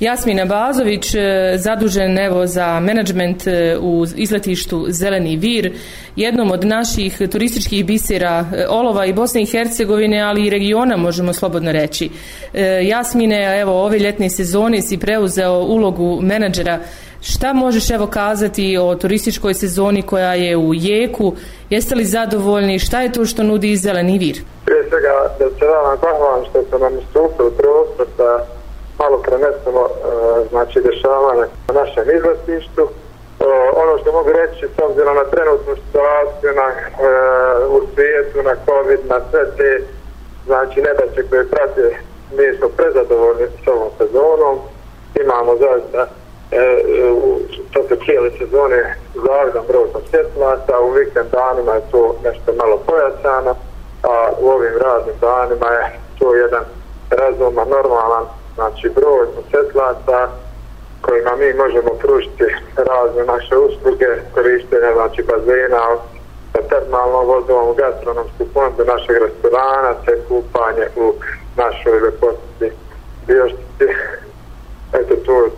Jasmina Bazović, e, zadužen evo za menadžment e, u izletištu Zeleni Vir, jednom od naših turističkih bisera e, Olova i Bosne i Hercegovine, ali i regiona možemo slobodno reći. Jasmine, evo ove ljetne sezone si preuzeo ulogu menadžera Šta možeš evo kazati o turističkoj sezoni koja je u jeku? Jeste li zadovoljni? Šta je to što nudi Zeleni vir? Prije svega da se vam zahvalim što ste nam istupili prostor da malo prenesemo e, znači dešavanje na našem izletištu. E, ono što mogu reći s obzirom na trenutnu situaciju na, e, u svijetu, na COVID, na sve te znači nedaće koje prate, mi smo prezadovoljni s ovom sezonom. Imamo zaista e, to se cijele sezone zavidan broj posjetlaca, u vikend danima je to nešto malo pojačano, a u ovim raznim danima je to jedan razuman, normalan znači broj posjetlaca kojima mi možemo pružiti razne naše usluge, korištenja znači bazena, termalnom vozovom gastronomsku fondu našeg restorana, te kupanje u našoj lepotiti bioštici. Eto, to je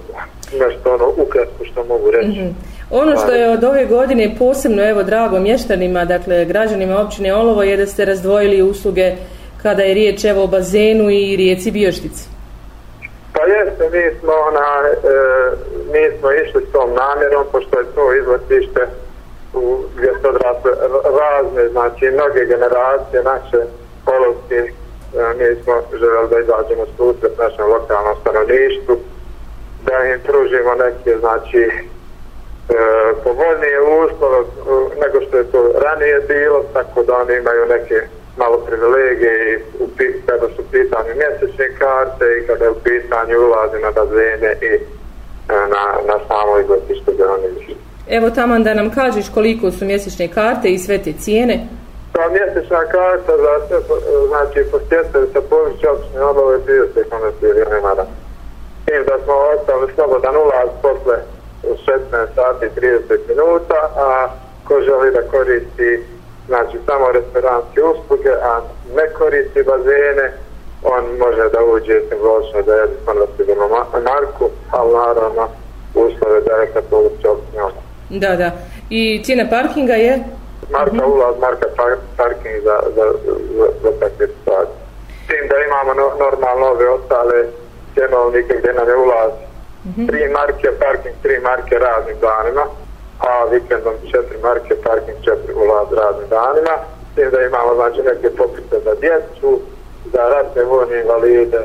nešto ono ukratko što mogu reći. Mm -hmm. Ono što je od ove godine posebno evo drago mještanima, dakle građanima općine Olovo je da ste razdvojili usluge kada je riječ evo o bazenu i rijeci Bioštici. Mi smo, na, e, mi smo išli s tom namjerom, pošto je to izletište u, gdje se odrasle razne, znači mnoge generacije naše polovske, e, mi smo želeli da izađemo susret našem lokalnom stanovništvu, da im pružimo neke, znači, e, povoljnije uslove e, nego što je to ranije bilo, tako da oni imaju neke malo privilegije u, kada su pitanju mjesečne karte i kada je u pitanju ulazi na bazene i e, na, na samo izletište gdje oni. Evo tamo da nam kažeš koliko su mjesečne karte i sve te cijene. Pa mjesečna karta za sve, znači posjetitelj sa povrća općine obave 30 konvertirane mada. Tim da smo ostali slobodan ulaz posle 16 sati 30 minuta, a ko želi da koristi znači samo restoranske usluge, a ne koristi bazene, on može da uđe simbolično da je konvertibilnu marku, ali naravno uslove da je kad uliče opcijom. Da, da. I cijena parkinga je? Marka -huh. ulaz, marka parking za, za, za, za takve situacije. Tim da imamo no, normalno ove ostale cenovnike gdje nam je ulaz uh -huh. tri marke, parking tri marke raznim danima a vikendom četiri marke, parking četiri ulaz raznim danima, s tim da imamo znači neke popise za djecu, za ratne vojne invalide,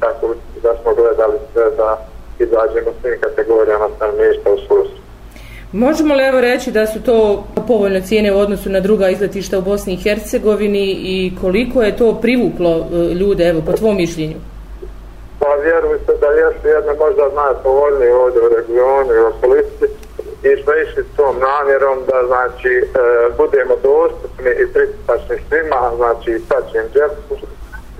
tako da smo gledali sve da izađemo svim kategorijama stanovništva u susru. Možemo li evo reći da su to povoljne cijene u odnosu na druga izletišta u Bosni i Hercegovini i koliko je to privuklo e, ljude, evo, po tvom mišljenju? Pa vjerujte da jesu jedne možda najpovoljnije ovdje u regionu i u politici, i smo išli s tom namjerom da znači e, budemo dostupni i pristupačni svima, znači pačnim džepu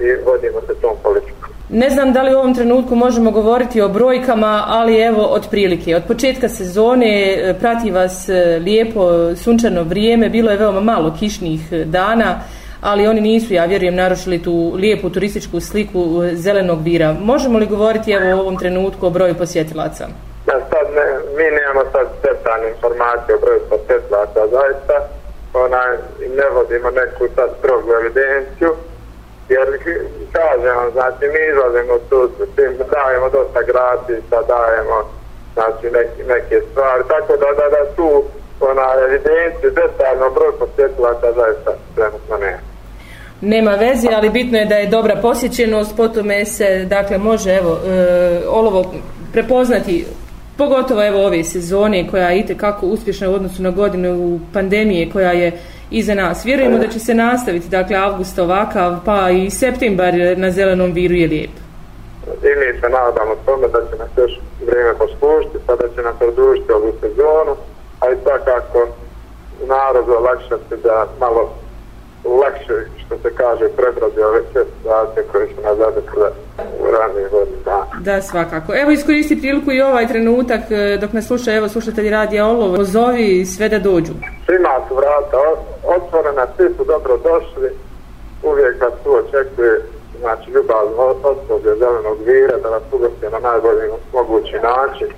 i vodimo se tom politikom. Ne znam da li u ovom trenutku možemo govoriti o brojkama, ali evo od prilike. Od početka sezone e, prati vas e, lijepo sunčano vrijeme, bilo je veoma malo kišnih e, dana, ali oni nisu, ja vjerujem, narušili tu lijepu turističku sliku zelenog bira. Možemo li govoriti evo u ovom trenutku o broju posjetilaca? Mi nemamo sad detaljne informacije o broju posjetilaca, zaista. Ona, ne vodimo neku sad strogu evidenciju. Jer, kažemo, znači, mi izlazimo tu, tim dajemo dosta gratisa, dajemo, znači, neke, neke stvari. Tako da, da, da tu, ona, evidenciju, detaljno broj posjetilaca, zaista, trenutno nema nema veze, ali bitno je da je dobra posjećenost, potome se, dakle, može, evo, e, olovo prepoznati pogotovo evo ove sezone koja je kako uspješna u odnosu na godinu u pandemije koja je iza nas. Vjerujemo da će se nastaviti, dakle, avgust ovakav, pa i septembar na zelenom viru je lijep. I mi se nadamo tome da će nas još vrijeme poslušiti, pa da će nam produžiti ovu sezonu, a i svakako narodu olakšati da malo lakše, što se kaže, prebrodi ove sve situacije koje su nas zadekle u ranih godina. Da, svakako. Evo iskoristi priliku i ovaj trenutak e, dok nas sluša, evo slušatelji radija Olovo, pozovi sve da dođu. Svima su vrata otvorena, svi su dobro došli, uvijek vas tu očekuje znači ljubavno osoblje zelenog vira da nas ugosti na najboljim odgovarajući način